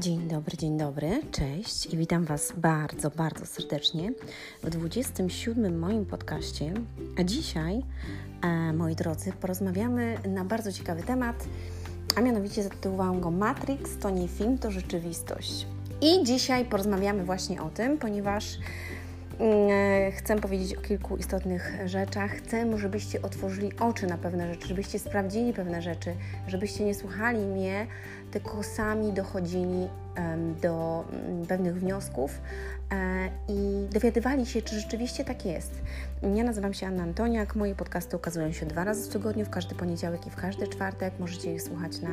Dzień dobry, dzień dobry, cześć i witam Was bardzo, bardzo serdecznie w 27 moim podcaście. A dzisiaj, e, moi drodzy, porozmawiamy na bardzo ciekawy temat, a mianowicie zatytułowałam go Matrix to nie film, to rzeczywistość. I dzisiaj porozmawiamy właśnie o tym, ponieważ chcę powiedzieć o kilku istotnych rzeczach. Chcę, żebyście otworzyli oczy na pewne rzeczy, żebyście sprawdzili pewne rzeczy, żebyście nie słuchali mnie tylko sami dochodzili do mm, pewnych wniosków e, i dowiadywali się, czy rzeczywiście tak jest. Ja nazywam się Anna Antoniak, moje podcasty ukazują się dwa razy w tygodniu, w każdy poniedziałek i w każdy czwartek. Możecie je słuchać na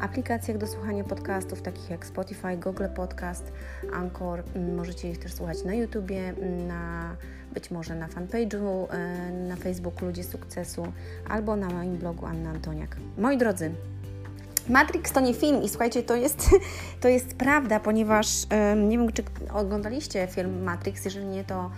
aplikacjach do słuchania podcastów, takich jak Spotify, Google Podcast, Anchor. Mm, możecie ich też słuchać na YouTubie, mm, na być może na fanpage'u e, na Facebooku Ludzie Sukcesu albo na moim blogu Anna Antoniak. Moi drodzy, Matrix to nie film i słuchajcie, to jest, to jest prawda, ponieważ nie wiem, czy oglądaliście film Matrix, jeżeli nie, to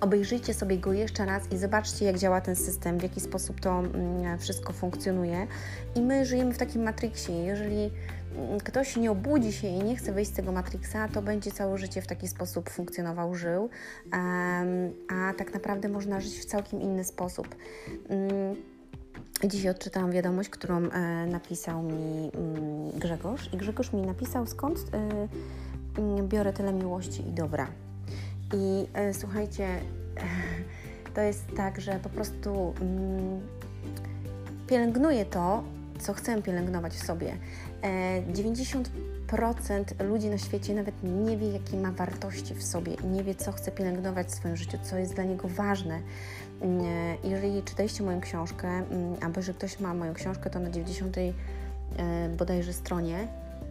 obejrzyjcie sobie go jeszcze raz i zobaczcie, jak działa ten system, w jaki sposób to mm, wszystko funkcjonuje. I my żyjemy w takim Matrixie. Jeżeli mm, ktoś nie obudzi się i nie chce wyjść z tego Matrixa, to będzie całe życie w taki sposób funkcjonował, żył, a tak naprawdę można żyć w całkiem inny sposób. Dzisiaj odczytałam wiadomość, którą e, napisał mi mm, Grzegorz i Grzegorz mi napisał, skąd e, mm, biorę tyle miłości i dobra. I e, słuchajcie, to jest tak, że po prostu mm, pielęgnuję to, co chcę pielęgnować w sobie. 90% ludzi na świecie nawet nie wie, jakie ma wartości w sobie nie wie, co chce pielęgnować w swoim życiu, co jest dla niego ważne. Jeżeli czytaliście moją książkę, mm, albo że ktoś ma moją książkę, to na 90 e, bodajże stronie,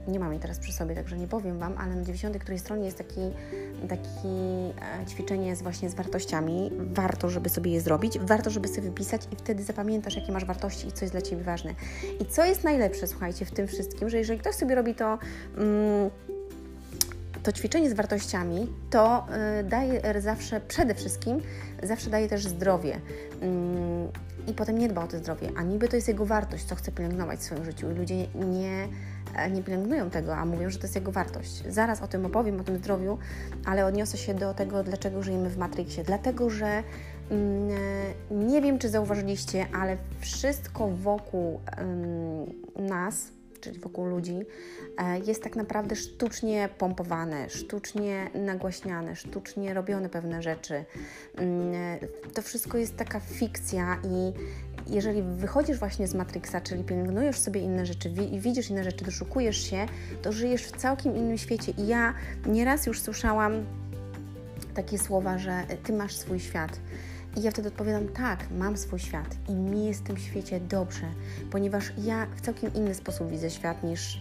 nie mam jej teraz przy sobie, także nie powiem Wam, ale na 90 której stronie jest taki, taki e, ćwiczenie z właśnie z wartościami. Warto, żeby sobie je zrobić, warto, żeby sobie wypisać i wtedy zapamiętasz, jakie masz wartości i co jest dla Ciebie ważne. I co jest najlepsze, słuchajcie, w tym wszystkim, że jeżeli ktoś sobie robi to... Mm, to ćwiczenie z wartościami to y, daje zawsze, przede wszystkim, zawsze daje też zdrowie. Mm, I potem nie dba o to zdrowie, a niby to jest jego wartość, co chce pielęgnować w swoim życiu. I ludzie nie, e, nie pielęgnują tego, a mówią, że to jest jego wartość. Zaraz o tym opowiem, o tym zdrowiu, ale odniosę się do tego, dlaczego żyjemy w Matrixie. Dlatego, że mm, e, nie wiem, czy zauważyliście, ale wszystko wokół nas, czyli wokół ludzi, e, jest tak naprawdę sztucznie pompowane, sztucznie nagłaśniane, sztucznie robione pewne rzeczy. Mm, e, to wszystko jest taka fikcja i jeżeli wychodzisz właśnie z Matrixa, czyli pielęgnujesz sobie inne rzeczy i widzisz inne rzeczy, doszukujesz się, to żyjesz w całkiem innym świecie. I ja nieraz już słyszałam takie słowa, że ty masz swój świat. I ja wtedy odpowiadam, tak, mam swój świat i mi jest w tym świecie dobrze, ponieważ ja w całkiem inny sposób widzę świat niż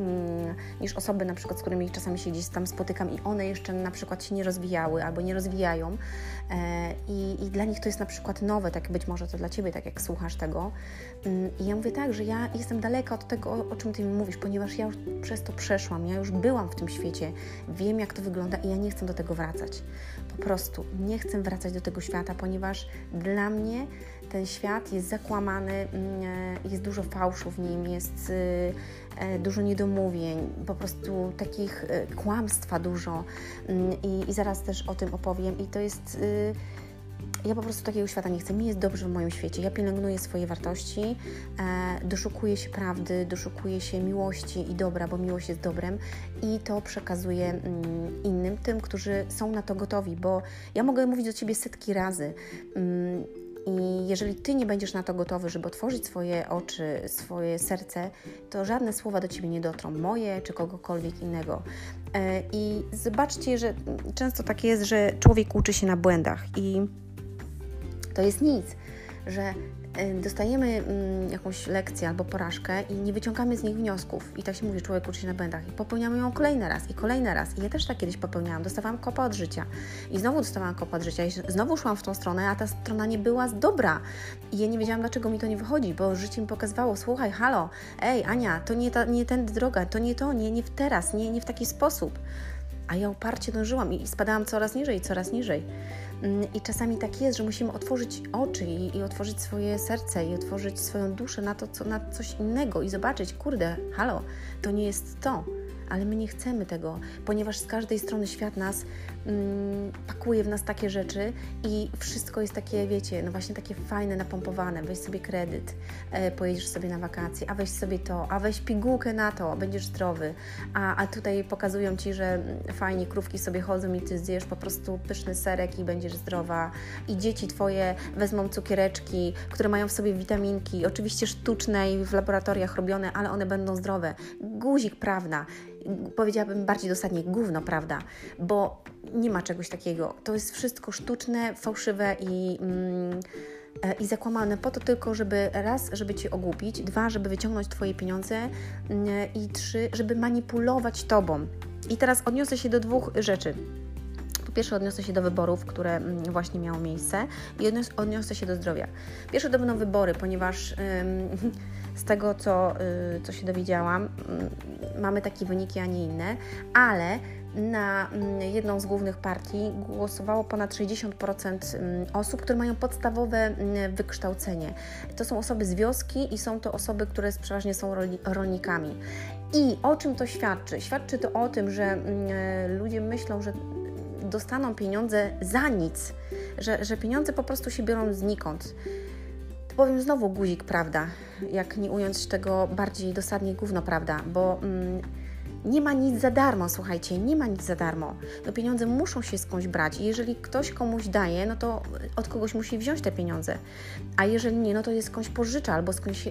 Mm, niż osoby na przykład, z którymi czasami się gdzieś tam spotykam i one jeszcze na przykład się nie rozwijały albo nie rozwijają e, i, i dla nich to jest na przykład nowe, tak być może to dla Ciebie, tak jak słuchasz tego. Mm, I ja mówię tak, że ja jestem daleka od tego, o, czym Ty mi mówisz, ponieważ ja już przez to przeszłam, ja już byłam w tym świecie, wiem jak to wygląda i ja nie chcę do tego wracać. Po prostu nie chcę wracać do tego świata, ponieważ dla mnie ten świat jest zakłamany, mm, e, jest dużo fałszu w nim, jest e, dużo niedomówień, po prostu takich e, kłamstwa dużo mm, i, i zaraz też o tym opowiem i to jest ja po prostu takiego świata nie chcę. Mi jest dobrze w moim świecie. Ja pielęgnuję swoje wartości, e, doszukuję się prawdy, doszukuję się miłości i dobra, bo miłość jest dobrem i to przekazuję mm, innym, tym, którzy są na to gotowi, bo ja mogę mówić do Ciebie setki razy. Mm, i jeżeli ty nie będziesz na to gotowy, żeby otworzyć swoje oczy, swoje serce, to żadne słowa do ciebie nie dotrą, moje czy kogokolwiek innego. E, I zobaczcie, że często tak jest, że człowiek uczy się na błędach i to jest nic, że dostajemy mm, jakąś lekcję albo porażkę i nie wyciągamy z nich wniosków. I tak się mówi, człowiek uczy się na błędach. I popełniamy ją kolejny raz i kolejny raz. I ja też tak kiedyś popełniałam. Dostawałam kopa od życia. I znowu dostawałam kopa od życia. I znowu szłam w tą stronę, a ta strona nie była dobra. I ja nie wiedziałam, dlaczego mi to nie wychodzi, bo życie mi pokazywało, słuchaj, halo, ej, Ania, to nie, ta, nie ten droga, to nie to, nie, nie w teraz, nie, nie w taki sposób. A ja uparcie dążyłam i spadałam coraz niżej, coraz niżej. Mm, I czasami tak jest, że musimy otworzyć oczy i, i, otworzyć swoje serce i otworzyć swoją duszę na to, co, na coś innego i zobaczyć, kurde, halo, to nie jest to. ale my nie chcemy tego, ponieważ z każdej strony świat nas pakuje w nas takie rzeczy i wszystko jest takie, wiecie, no właśnie takie fajne, napompowane. Weź sobie kredyt, e, pojedziesz sobie na wakacje, a weź sobie to, a weź pigułkę na to, będziesz zdrowy. A, a tutaj pokazują Ci, że fajnie krówki sobie chodzą i Ty zjesz po prostu pyszny serek i będziesz zdrowa. I dzieci Twoje wezmą cukiereczki, które mają w sobie witaminki, oczywiście sztuczne i w laboratoriach robione, ale one będą zdrowe. Guzik, prawda? powiedziałabym bardziej dosadnie gówno, prawda? Bo nie ma czegoś takiego. To jest wszystko sztuczne, fałszywe i. Mm, e, i zakłamane po to tylko, żeby raz, żeby Cię ogłupić, dwa, żeby wyciągnąć Twoje pieniądze mm, i trzy, żeby manipulować Tobą. I teraz odniosę się do dwóch rzeczy. Po pierwsze odniosę się do wyborów, które mm, właśnie miało miejsce i odniosę się do zdrowia. Pierwsze to będą wybory, ponieważ z tego, co, y, co się dowiedziałam, mm, mamy takie wyniki, a nie inne, ale na mm, jedną z głównych partii głosowało ponad 60% osób, które mają podstawowe wykształcenie. To są osoby z wioski i są to osoby, które przeważnie są rolnikami. I o czym to świadczy? Świadczy to o tym, że ludzie myślą, że dostaną pieniądze za nic, że, że pieniądze po prostu się biorą znikąd. To powiem znowu guzik, prawda? Jak nie ująć tego bardziej dosadnie gówno, prawda? Bo mm, nie ma nic za darmo, słuchajcie, nie ma nic za darmo. No pieniądze muszą się skądś brać i jeżeli ktoś komuś daje, no to od kogoś musi wziąć te pieniądze. A jeżeli nie, no to jest skądś pożycza albo skądś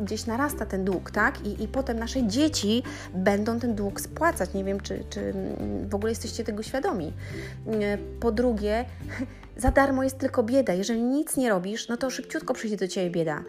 gdzieś narasta ten dług, tak? I, i potem nasze dzieci będą ten dług spłacać. Nie wiem, czy, czy w ogóle jesteście tego świadomi. Po drugie, za darmo jest tylko bieda. Jeżeli nic nie robisz, no to szybciutko przyjdzie do Ciebie bieda.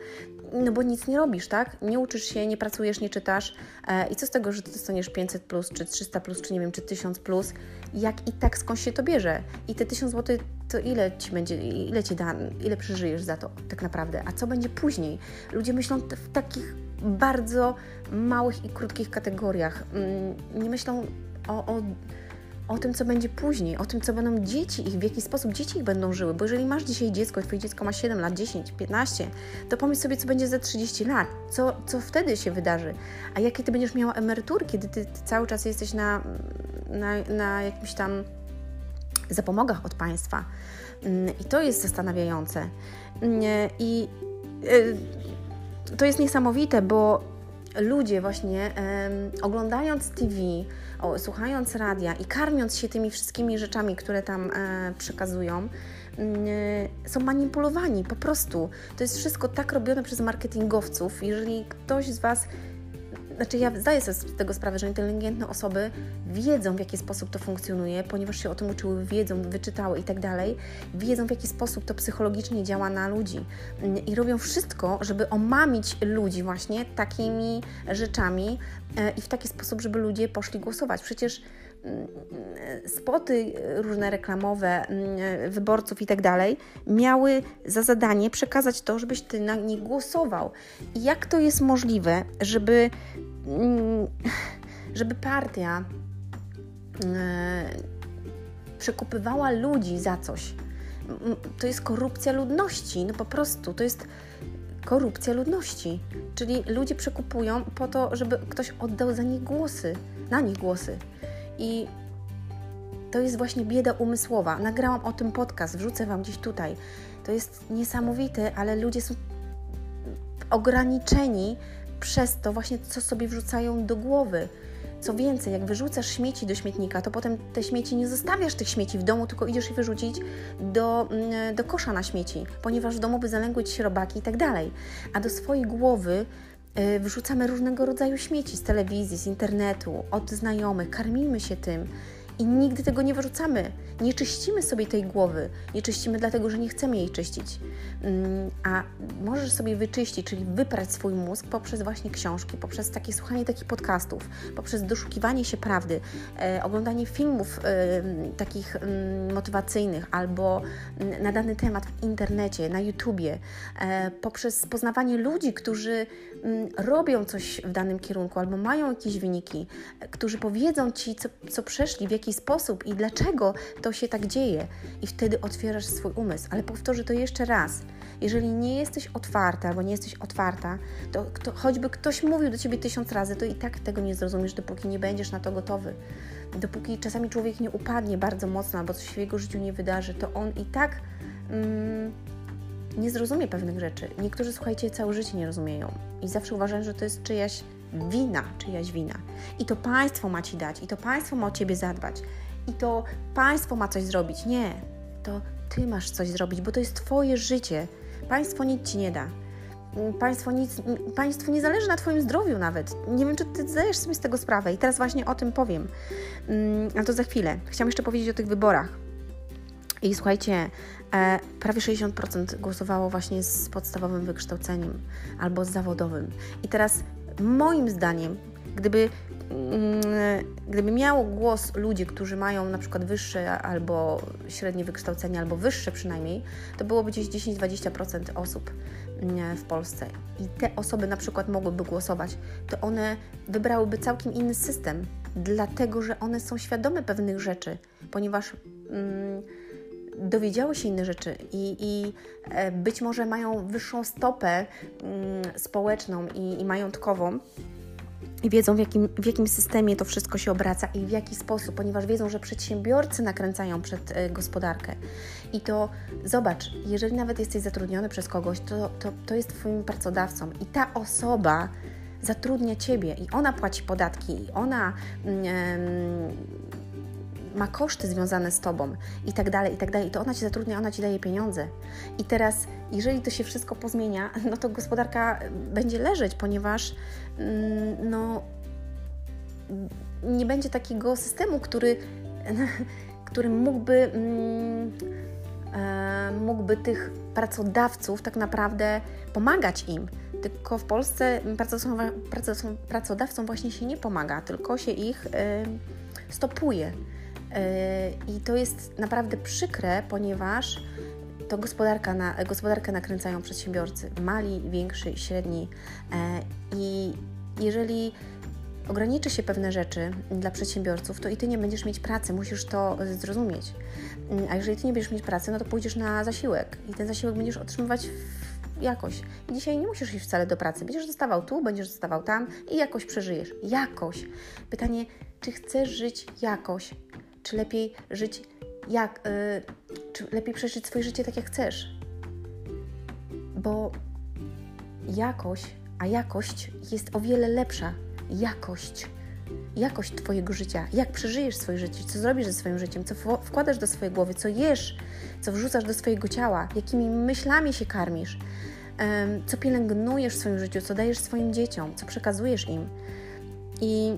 No bo nic nie robisz, tak? Nie uczysz się, nie pracujesz, nie czytasz. E, I co z tego, że Ty dostaniesz 500 plus, czy 300 plus, czy nie wiem, czy 1000 plus, jak i tak skąd się to bierze? I te 1000 zł to ile Ci będzie, ile Ci da, ile przeżyjesz za to tak naprawdę? A co będzie później? Ludzie myślą w takich bardzo małych i krótkich kategoriach. Mm, nie myślą o, o o tym, co będzie później, o tym, co będą dzieci ich, w jaki sposób dzieci ich będą żyły. Bo jeżeli masz dzisiaj dziecko i twoje dziecko ma 7 lat, 10, 15, to pomyśl sobie, co będzie za 30 lat, co, co wtedy się wydarzy. A jakie ty będziesz miała emerytury, kiedy ty, ty cały czas jesteś na, na, na jakimś tam zapomogach od państwa. Mm, I to jest zastanawiające. Mm, I y, to jest niesamowite, bo ludzie właśnie oglądając TV, o, słuchając radia i karmiąc się tymi wszystkimi rzeczami, które tam e, przekazują, mm, e, są manipulowani po prostu. To jest wszystko tak robione przez marketingowców. Jeżeli ktoś z Was znaczy ja zdaję sobie z tego sprawę, że inteligentne osoby wiedzą, w jaki sposób to funkcjonuje, ponieważ się o tym uczyły, wiedzą, wyczytały i tak dalej, wiedzą, w jaki sposób to psychologicznie działa na ludzi. I robią wszystko, żeby omamić ludzi właśnie takimi rzeczami i w taki sposób, żeby ludzie poszli głosować. Przecież mm, spoty różne reklamowe mm, wyborców i tak dalej miały za zadanie przekazać to, żebyś ty na nie głosował. I jak to jest możliwe, żeby Mm, żeby partia e, przekupywała ludzi za coś. To jest korupcja ludności, no po prostu, to jest korupcja ludności. Czyli ludzie przekupują po to, żeby ktoś oddał za nich głosy, na nich głosy. I to jest właśnie bieda umysłowa. Nagrałam o tym podcast, wrzucę Wam gdzieś tutaj. To jest niesamowite, ale ludzie są ograniczeni przez to właśnie, co sobie wrzucają do głowy. Co więcej, jak wyrzucasz śmieci do śmietnika, to potem te śmieci nie zostawiasz tych śmieci w domu, tylko idziesz je wyrzucić do, mm, do kosza na śmieci, ponieważ w domu by zalęgły ci się robaki i tak dalej. A do swojej głowy y, wrzucamy różnego rodzaju śmieci z telewizji, z internetu, od znajomych, karmimy się tym i nigdy tego nie wyrzucamy. Nie czyścimy sobie tej głowy. Nie czyścimy dlatego, że nie chcemy jej czyścić. Mm, a możesz sobie wyczyścić, czyli wyprać swój mózg poprzez właśnie książki, poprzez takie słuchanie takich podcastów, poprzez doszukiwanie się prawdy, e, oglądanie filmów e, takich m, motywacyjnych albo na dany temat w internecie, na YouTubie, e, poprzez poznawanie ludzi, którzy robią coś w danym kierunku albo mają jakieś wyniki, którzy powiedzą Ci, co, co przeszli, w jaki jaki sposób i dlaczego to się tak dzieje. I wtedy otwierasz swój umysł. Ale powtórzę to jeszcze raz. Jeżeli nie jesteś otwarta albo nie jesteś otwarta, to kto, choćby ktoś mówił do ciebie tysiąc razy, to i tak tego nie zrozumiesz, dopóki nie będziesz na to gotowy. Dopóki czasami człowiek nie upadnie bardzo mocno albo coś w jego życiu nie wydarzy, to on i tak. Mm, nie zrozumie pewnych rzeczy. Niektórzy, słuchajcie, całe życie nie rozumieją i zawsze uważają, że to jest czyjaś wina, czyjaś wina. I to państwo ma ci dać, i to państwo ma o ciebie zadbać, i to państwo ma coś zrobić. Nie, to ty masz coś zrobić, bo to jest twoje życie. Państwo nic ci nie da. Państwo, nic, państwo nie zależy na Twoim zdrowiu nawet. Nie wiem, czy Ty zdajesz sobie z tego sprawę i teraz właśnie o tym powiem. Mm, ale to za chwilę. Chciałam jeszcze powiedzieć o tych wyborach. I słuchajcie, e, prawie 60% głosowało właśnie z podstawowym wykształceniem albo z zawodowym. I teraz moim zdaniem, gdyby, mm, gdyby miał głos ludzi, którzy mają na przykład wyższe albo średnie wykształcenie, albo wyższe przynajmniej, to byłoby gdzieś 10-20% osób mm, w Polsce. I te osoby na przykład mogłyby głosować, to one wybrałyby całkiem inny system, dlatego że one są świadome pewnych rzeczy, ponieważ. Mm, dowiedziały się inne rzeczy i, i e, być może mają wyższą stopę mm, społeczną i, i majątkową, i wiedzą, w jakim, w jakim systemie to wszystko się obraca i w jaki sposób, ponieważ wiedzą, że przedsiębiorcy nakręcają przed e, gospodarkę. I to zobacz, jeżeli nawet jesteś zatrudniony przez kogoś, to, to, to jest Twoim pracodawcą i ta osoba zatrudnia Ciebie i ona płaci podatki, i ona. Ma koszty związane z tobą i tak dalej, i tak dalej. I to ona ci zatrudnia, ona ci daje pieniądze. I teraz, jeżeli to się wszystko pozmienia, no to gospodarka będzie leżeć, ponieważ mm, no, nie będzie takiego systemu, który, który mógłby, mm, e, mógłby tych pracodawców tak naprawdę pomagać im. Tylko w Polsce pracodawcom, pracodawcom właśnie się nie pomaga, tylko się ich e, stopuje. Yy, I to jest naprawdę przykre, ponieważ to gospodarka na, gospodarkę nakręcają przedsiębiorcy, mali, więksi, średni. Yy, I jeżeli ograniczy się pewne rzeczy dla przedsiębiorców, to i ty nie będziesz mieć pracy, musisz to zrozumieć. Yy, a jeżeli ty nie będziesz mieć pracy, no to pójdziesz na zasiłek i ten zasiłek będziesz otrzymywać jakoś. I dzisiaj nie musisz iść wcale do pracy. Będziesz dostawał tu, będziesz dostawał tam i jakoś przeżyjesz. Jakoś. Pytanie, czy chcesz żyć jakoś? Czy lepiej żyć jak, yy, czy lepiej przeżyć swoje życie tak jak chcesz? Bo jakość, a jakość jest o wiele lepsza. Jakość. Jakość Twojego życia, jak przeżyjesz swoje życie, co zrobisz ze swoim życiem, co wkładasz do swojej głowy, co jesz, co wrzucasz do swojego ciała, jakimi myślami się karmisz, co pielęgnujesz w swoim życiu, co dajesz swoim dzieciom, co przekazujesz im. I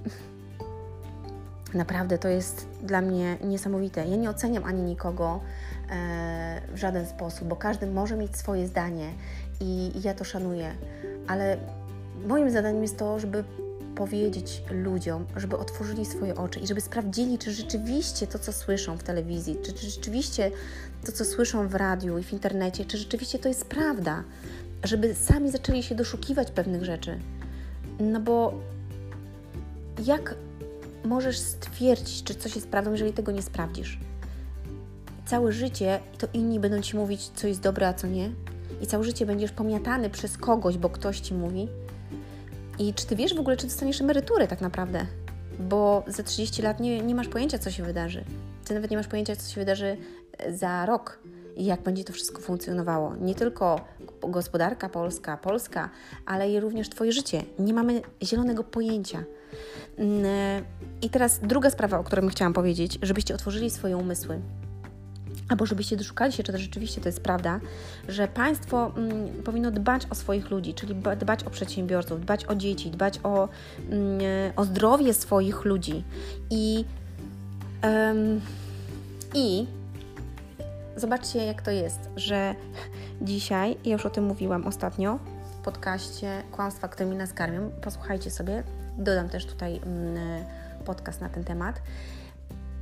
Naprawdę to jest dla mnie niesamowite. Ja nie oceniam ani nikogo e, w żaden sposób, bo każdy może mieć swoje zdanie i, i ja to szanuję, ale moim zadaniem jest to, żeby powiedzieć ludziom, żeby otworzyli swoje oczy i żeby sprawdzili, czy rzeczywiście to, co słyszą w telewizji, czy, czy rzeczywiście to, co słyszą w radiu i w internecie, czy rzeczywiście to jest prawda, żeby sami zaczęli się doszukiwać pewnych rzeczy. No bo jak możesz stwierdzić, czy coś jest prawdą, jeżeli tego nie sprawdzisz. Całe życie to inni będą ci mówić, co jest dobre, a co nie. I całe życie będziesz pomiatany przez kogoś, bo ktoś ci mówi. I czy ty wiesz w ogóle, czy dostaniesz emeryturę tak naprawdę? Bo za 30 lat nie, nie masz pojęcia, co się wydarzy. Ty nawet nie masz pojęcia, co się wydarzy e, za rok i jak będzie to wszystko funkcjonowało. Nie tylko gospodarka polska, Polska, ale i również Twoje życie. Nie mamy zielonego pojęcia. Mm, e, I teraz druga sprawa, o której chciałam powiedzieć, żebyście otworzyli swoje umysły. Albo żebyście doszukali się, czy to rzeczywiście to jest prawda, że państwo mm, powinno dbać o swoich ludzi, czyli dbać o przedsiębiorców, dbać o dzieci, dbać o, mm, e, o zdrowie swoich ludzi. I, I zobaczcie, jak to jest, że dzisiaj, ja już o tym mówiłam ostatnio w podcaście Kłamstwa, którymi nas karmią, posłuchajcie sobie, Dodam też tutaj mm, podcast na ten temat,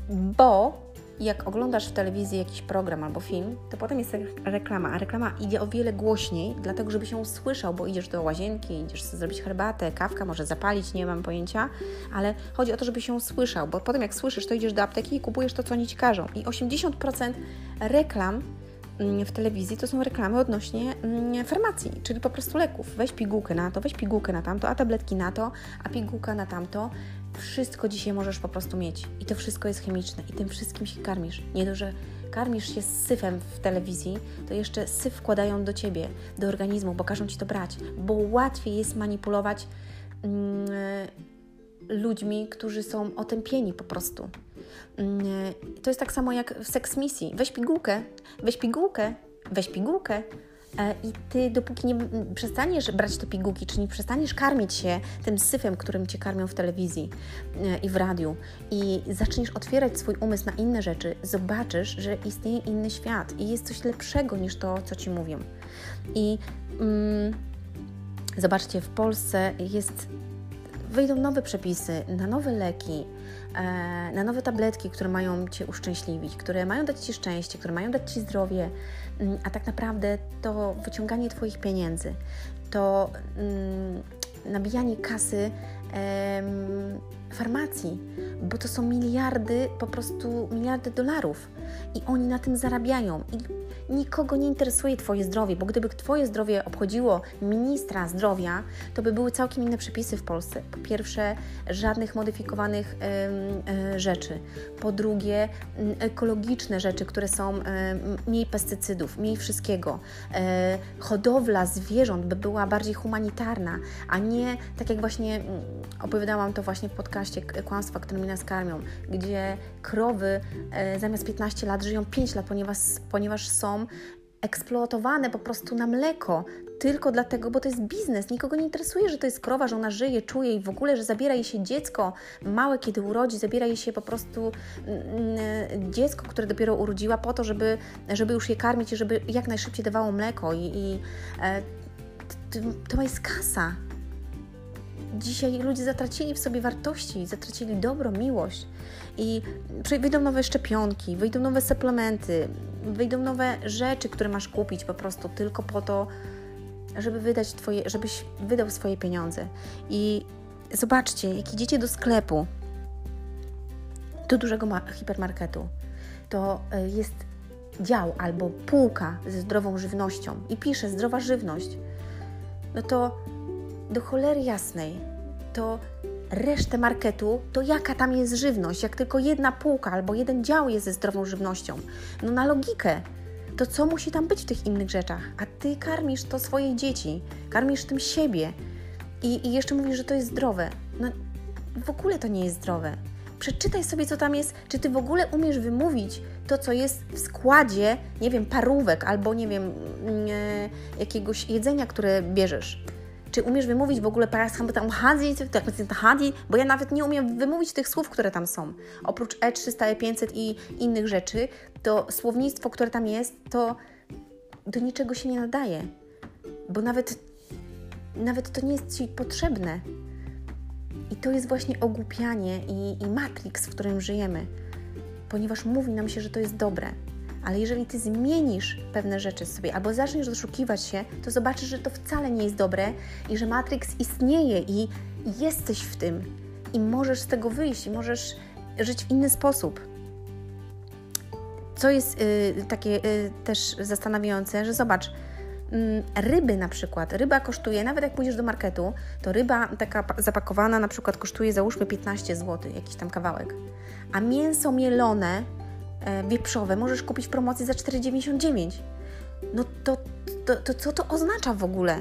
bo jak oglądasz w telewizji jakiś program albo film, to potem jest reklama, a reklama idzie o wiele głośniej, dlatego żeby się usłyszał, bo idziesz do łazienki, idziesz zrobić herbatę, kawka, może zapalić, nie mam pojęcia, ale chodzi o to, żeby się usłyszał, bo potem jak słyszysz, to idziesz do apteki i kupujesz to, co oni Ci każą. I 80% reklam w telewizji to są reklamy odnośnie mm, farmacji, czyli po prostu leków. Weź pigułkę na to, weź pigułkę na tamto, a tabletki na to, a pigułka na tamto. Wszystko dzisiaj możesz po prostu mieć i to wszystko jest chemiczne i tym wszystkim się karmisz. Nie dość, że karmisz się syfem w telewizji, to jeszcze syf wkładają do ciebie, do organizmu, bo każą ci to brać, bo łatwiej jest manipulować mm, ludźmi, którzy są otępieni po prostu. Mm, to jest tak samo jak w seks misji. Weź pigułkę, weź pigułkę, weź pigułkę, E, I ty, dopóki nie przestaniesz brać te pigułki, czy nie przestaniesz karmić się tym syfem, którym cię karmią w telewizji e, i w radiu, i zaczniesz otwierać swój umysł na inne rzeczy, zobaczysz, że istnieje inny świat i jest coś lepszego niż to, co ci mówią. I mm, zobaczcie, w Polsce jest wyjdą nowe przepisy na nowe leki, e, na nowe tabletki, które mają Cię uszczęśliwić, które mają dać Ci szczęście, które mają dać Ci zdrowie, mm, a tak naprawdę to wyciąganie Twoich pieniędzy, to mm, nabijanie kasy farmacji, bo to są miliardy, po prostu miliardy dolarów i oni na tym zarabiają. I nikogo nie interesuje Twoje zdrowie, bo gdyby Twoje zdrowie obchodziło ministra zdrowia, to by były całkiem inne przepisy w Polsce. Po pierwsze, żadnych modyfikowanych y, y, rzeczy. Po drugie, y, ekologiczne rzeczy, które są mniej pestycydów, mniej wszystkiego. E, hodowla zwierząt by była bardziej humanitarna, a nie tak jak właśnie opowiadałam to właśnie w podcaście Kłamstwa, którymi nas karmią, gdzie krowy e, zamiast 15 lat żyją 5 lat, ponieważ, ponieważ są eksploatowane po prostu na mleko, tylko dlatego, bo to jest biznes. Nikogo nie interesuje, że to jest krowa, że ona żyje, czuje i w ogóle, że zabiera jej się dziecko małe, kiedy urodzi, zabiera jej się po prostu mm, dziecko, które dopiero urodziła, po to, żeby, żeby już je karmić i żeby jak najszybciej dawało mleko. I, i e, to, to jest kasa. Dzisiaj ludzie zatracili w sobie wartości, zatracili dobro, miłość i wyjdą nowe szczepionki, wyjdą nowe suplementy, wyjdą nowe rzeczy, które masz kupić po prostu tylko po to, żeby wydać twoje, żebyś wydał swoje pieniądze. I zobaczcie, jak idziecie do sklepu, do dużego hipermarketu, to e, jest dział albo półka ze zdrową żywnością i pisze zdrowa żywność, no to do cholery jasnej, to resztę marketu, to jaka tam jest żywność? Jak tylko jedna półka albo jeden dział jest ze zdrową żywnością. No na logikę. To co musi tam być w tych innych rzeczach? A ty karmisz to swoje dzieci, karmisz tym siebie i, i jeszcze mówisz, że to jest zdrowe. No w ogóle to nie jest zdrowe. Przeczytaj sobie, co tam jest. Czy ty w ogóle umiesz wymówić to, co jest w składzie, nie wiem, parówek albo nie wiem, mm, e, jakiegoś jedzenia, które bierzesz? Czy umiesz wymówić w ogóle tam hadzi, hadzi, bo ja nawet nie umiem wymówić tych słów, które tam są. Oprócz E300, E500 i innych rzeczy, to słownictwo, które tam jest, to do niczego się nie nadaje, bo nawet, nawet to nie jest Ci potrzebne. I to jest właśnie ogłupianie i, i matrix, w którym żyjemy, ponieważ mówi nam się, że to jest dobre. Ale jeżeli ty zmienisz pewne rzeczy sobie albo zaczniesz doszukiwać się, to zobaczysz, że to wcale nie jest dobre i że Matrix istnieje i jesteś w tym. I możesz z tego wyjść i możesz żyć w inny sposób. Co jest y, takie y, też zastanawiające, że zobacz, y, ryby na przykład, ryba kosztuje, nawet jak pójdziesz do marketu, to ryba taka zapakowana na przykład kosztuje załóżmy 15 zł, jakiś tam kawałek, a mięso mielone wieprzowe możesz kupić w promocji za 4,99. No to, to, to co to oznacza w ogóle?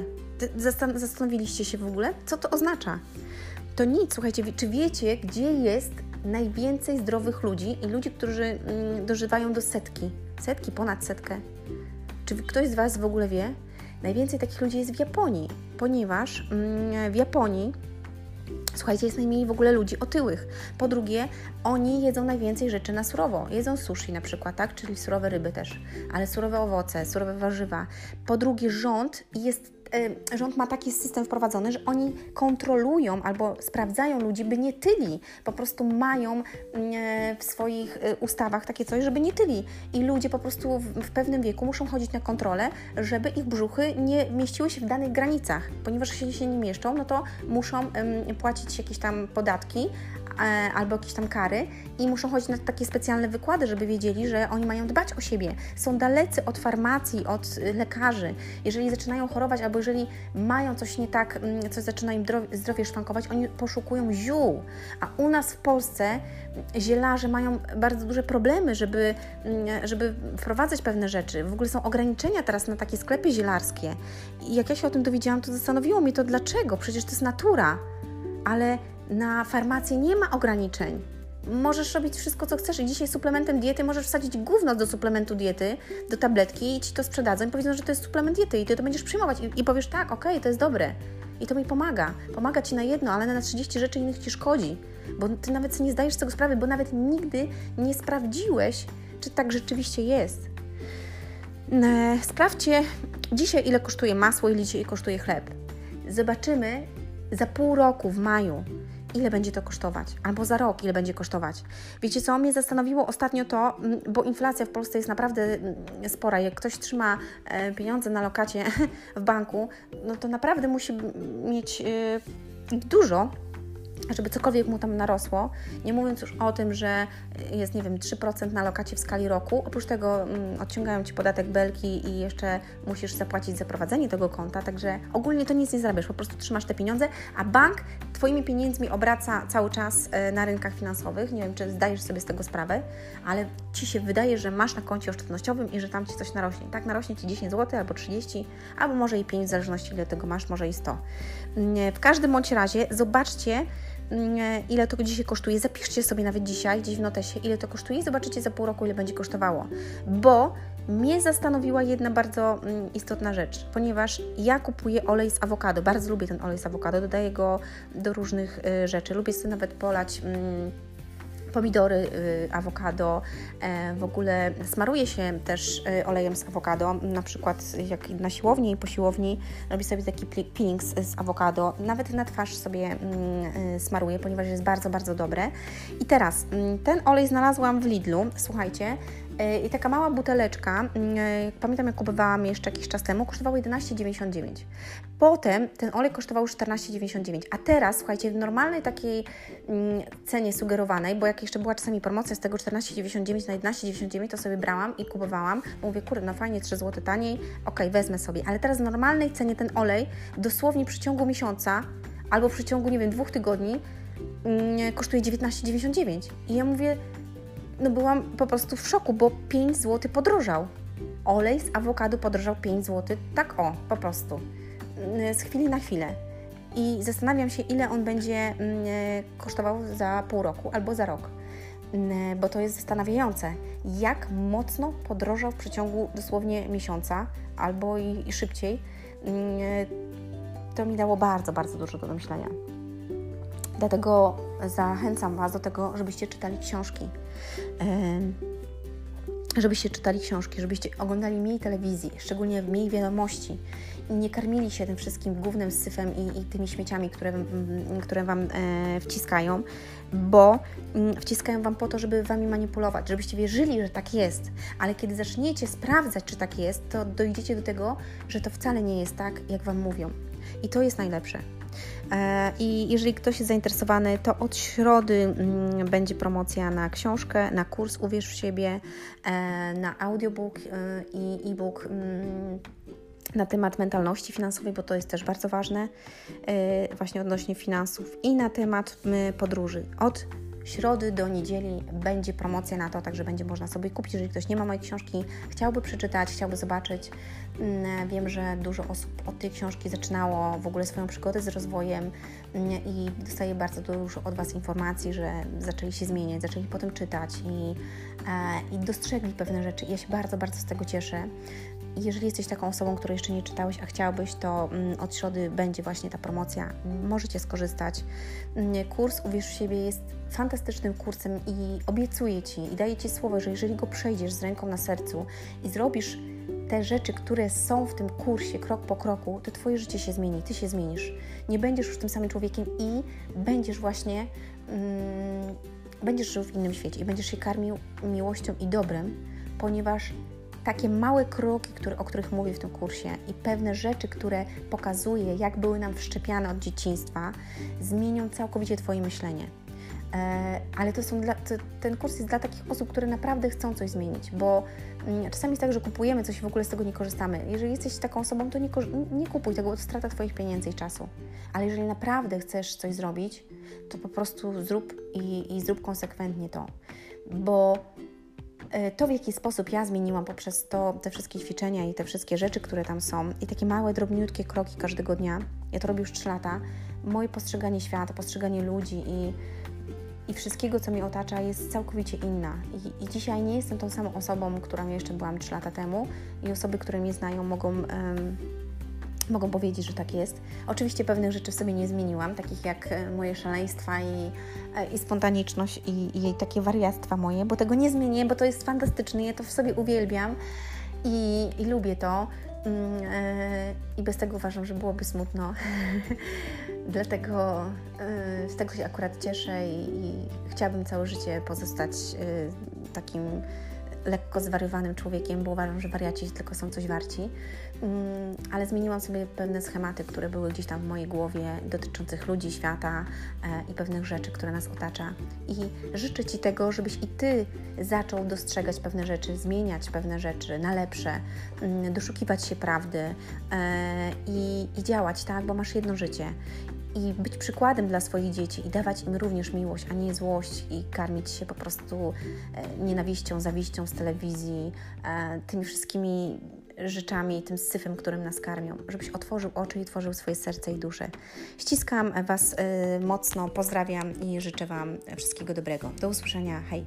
Zastan zastanowiliście się w ogóle, co to oznacza? To nic, słuchajcie, czy wiecie, gdzie jest najwięcej zdrowych ludzi i ludzi, którzy mm, dożywają do setki? Setki, ponad setkę. Czy ktoś z Was w ogóle wie? Najwięcej takich ludzi jest w Japonii, ponieważ mm, w Japonii Słuchajcie, jest najmniej w ogóle ludzi otyłych. Po drugie, oni jedzą najwięcej rzeczy na surowo. Jedzą sushi na przykład, tak? Czyli surowe ryby też, ale surowe owoce, surowe warzywa. Po drugie, rząd jest rząd ma taki system wprowadzony, że oni kontrolują albo sprawdzają ludzi, by nie tyli. Po prostu mają y, w swoich y, ustawach takie coś, żeby nie tyli. I ludzie po prostu w, pewnym wieku muszą chodzić na kontrolę, żeby ich brzuchy nie mieściły się w danych granicach. Ponieważ jeśli się nie mieszczą, no to muszą płacić jakieś tam podatki, E, albo jakieś tam kary i muszą chodzić na takie specjalne wykłady, żeby wiedzieli, że oni mają dbać o siebie. Są dalecy od farmacji, od y, lekarzy. Jeżeli zaczynają chorować albo jeżeli mają coś nie tak, mm, coś zaczyna im zdrowie szwankować, oni poszukują ziół. A u nas w Polsce zielarze mają bardzo duże problemy, żeby, mm, żeby wprowadzać pewne rzeczy. W ogóle są ograniczenia teraz na takie sklepy zielarskie. I jak ja się o tym dowiedziałam, to zastanowiło mnie to dlaczego. Przecież to jest natura. Ale na farmacji nie ma ograniczeń. Możesz robić wszystko, co chcesz i dzisiaj suplementem diety możesz wsadzić gówno do suplementu diety, do tabletki i Ci to sprzedadzą i powiedzą, że to jest suplement diety i Ty to będziesz przyjmować i, i powiesz tak, okej, okay, to jest dobre. I to mi pomaga. Pomaga Ci na jedno, ale na 30 rzeczy innych Ci szkodzi. Bo Ty nawet sobie nie zdajesz z tego sprawy, bo nawet nigdy nie sprawdziłeś, czy tak rzeczywiście jest. E, sprawdźcie dzisiaj, ile kosztuje masło, ile dzisiaj kosztuje chleb. Zobaczymy za pół roku, w maju, ile będzie to kosztować, albo za rok, ile będzie kosztować. Wiecie co, mnie zastanowiło ostatnio to, mm, bo inflacja w Polsce jest naprawdę mm, spora. Jak ktoś trzyma e, pieniądze na lokacie w banku, no to naprawdę musi mieć e, dużo, żeby cokolwiek mu tam narosło, nie mówiąc już o tym, że jest, nie wiem, 3% na lokacie w skali roku. Oprócz tego mm, odciągają Ci podatek belki i jeszcze musisz zapłacić za prowadzenie tego konta, także ogólnie to nic nie zarabiasz, po prostu trzymasz te pieniądze, a bank Twoimi pieniędzmi obraca cały czas e, na rynkach finansowych. Nie wiem, czy zdajesz sobie z tego sprawę, ale Ci się wydaje, że masz na koncie oszczędnościowym i że tam Ci coś narośnie. Tak, narośnie Ci 10 zł albo 30, albo może i 5, w zależności ile tego masz, może i 100. Mm, w każdym bądź razie zobaczcie, ile to dzisiaj kosztuje. Zapiszcie sobie nawet dzisiaj gdzieś w notesie, ile to kosztuje i zobaczycie za pół roku, ile będzie kosztowało. Bo mnie zastanowiła jedna bardzo mm, istotna rzecz, ponieważ ja kupuję olej z awokado. Bardzo lubię ten olej z awokado, dodaję go do różnych y, rzeczy. Lubię sobie nawet polać mm, pomidory, y, awokado. E, w ogóle smaruje się też y, olejem z awokado, na przykład jak na siłowni i po siłowni robi sobie taki peeling z awokado. Nawet na twarz sobie mm, y, smaruję, ponieważ jest bardzo, bardzo dobre. I teraz mm, ten olej znalazłam w Lidlu. Słuchajcie, I taka mała buteleczka, mm, e, pamiętam jak kupowałam jeszcze jakiś czas temu, kosztowała 11,99. Potem ten olej kosztował 14,99. A teraz, słuchajcie, w normalnej takiej mm, cenie sugerowanej, bo jak jeszcze była czasami promocja z tego 14,99 na 11,99, to sobie brałam i kupowałam. Mówię, kurde, no fajnie, 3 zł taniej, ok, wezmę sobie. Ale teraz w normalnej cenie ten olej dosłownie w przeciągu miesiąca albo w przeciągu, nie wiem, dwóch tygodni mm, kosztuje 19,99. I ja mówię, no byłam po prostu w szoku, bo 5 zł podrożał. Olej z awokado podrożał 5 zł, tak o, po prostu. Z chwili na chwilę. I zastanawiam się, ile on będzie mm, kosztował za pół roku albo za rok. Bo to jest zastanawiające, jak mocno podrożał w przeciągu dosłownie miesiąca albo i, i szybciej. To mi dało bardzo, bardzo dużo do myślenia. Dlatego zachęcam Was do tego, żebyście czytali książki. Żebyście czytali książki, żebyście oglądali mniej telewizji, szczególnie mniej wiadomości i nie karmili się tym wszystkim głównym syfem i, i tymi śmieciami, które, które Wam e, wciskają, bo mm, wciskają Wam po to, żeby Wami manipulować, żebyście wierzyli, że tak jest, ale kiedy zaczniecie sprawdzać, czy tak jest, to dojdziecie do tego, że to wcale nie jest tak, jak Wam mówią. I to jest najlepsze. E, I jeżeli ktoś jest zainteresowany, to od środy mm, będzie promocja na książkę, na kurs Uwierz w siebie, e, na audiobook e, i e-book mm, na temat mentalności finansowej, bo to jest też bardzo ważne, właśnie odnośnie finansów, i na temat podróży. Od środy do niedzieli będzie promocja na to, także będzie można sobie kupić. Jeżeli ktoś nie ma mojej książki, chciałby przeczytać, chciałby zobaczyć. Mm, wiem, że dużo osób od tej książki zaczynało w ogóle swoją przygodę z rozwojem mm, i dostaję bardzo dużo od Was informacji, że zaczęli się zmieniać, zaczęli potem czytać i, e, i dostrzegli pewne rzeczy. Ja się bardzo, bardzo z tego cieszę. Jeżeli jesteś taką osobą, której jeszcze nie czytałeś, a chciałbyś, to mm, od środy będzie właśnie ta promocja. Możecie skorzystać. Kurs Uwierz w siebie jest fantastycznym kursem i obiecuję Ci i daję Ci słowo, że jeżeli go przejdziesz z ręką na sercu i zrobisz te rzeczy, które są w tym kursie krok po kroku, to Twoje życie się zmieni, Ty się zmienisz. Nie będziesz już tym samym człowiekiem i będziesz właśnie, mm, będziesz żył w innym świecie i będziesz się karmił miłością i dobrem, ponieważ takie małe kroki, które, o których mówię w tym kursie i pewne rzeczy, które pokazuję, jak były nam wszczepiane od dzieciństwa, zmienią całkowicie Twoje myślenie. E, ale to są dla, to, ten kurs jest dla takich osób, które naprawdę chcą coś zmienić, bo mm, czasami jest tak, że kupujemy coś i w ogóle z tego nie korzystamy. Jeżeli jesteś taką osobą, to nie, nie kupuj tego, to strata Twoich pieniędzy i czasu. Ale jeżeli naprawdę chcesz coś zrobić, to po prostu zrób i, i zrób konsekwentnie to, bo to, w jaki sposób ja zmieniłam poprzez to, te wszystkie ćwiczenia i te wszystkie rzeczy, które tam są, i takie małe, drobniutkie kroki każdego dnia, ja to robię już 3 lata, moje postrzeganie świata, postrzeganie ludzi i i wszystkiego, co mnie otacza, jest całkowicie inna. I, I, dzisiaj nie jestem tą samą osobą, którą jeszcze byłam 3 lata temu, i osoby, które mnie znają, mogą. Mogą powiedzieć, że tak jest. Oczywiście pewnych rzeczy w sobie nie zmieniłam, takich jak e, moje szaleństwa i, e, i spontaniczność i, i takie wariactwa moje, bo tego nie zmienię, bo to jest fantastyczne, ja to w sobie uwielbiam i, i lubię to. Mm, e, I bez tego uważam, że byłoby smutno. Dlatego z tego się akurat cieszę i, i chciałabym całe życie pozostać takim lekko zwariowanym człowiekiem, bo uważam, że wariaci tylko są coś warci. Mm, ale zmieniłam sobie pewne schematy, które były gdzieś tam w mojej głowie dotyczących ludzi, świata e, i pewnych rzeczy, które nas otacza. I życzę Ci tego, żebyś i Ty zaczął dostrzegać pewne rzeczy, zmieniać pewne rzeczy na lepsze, mm, doszukiwać się prawdy e, i, i działać, tak, bo masz jedno życie i być przykładem dla swoich dzieci i dawać im również miłość, a nie złość i karmić się po prostu e, nienawiścią, zawiścią z telewizji, tymi wszystkimi rzeczami, tym syfem, którym nas karmią, żebyś otworzył oczy i tworzył swoje serce i duszę. Ściskam Was y, mocno, pozdrawiam i życzę Wam wszystkiego dobrego. Do usłyszenia. Hej!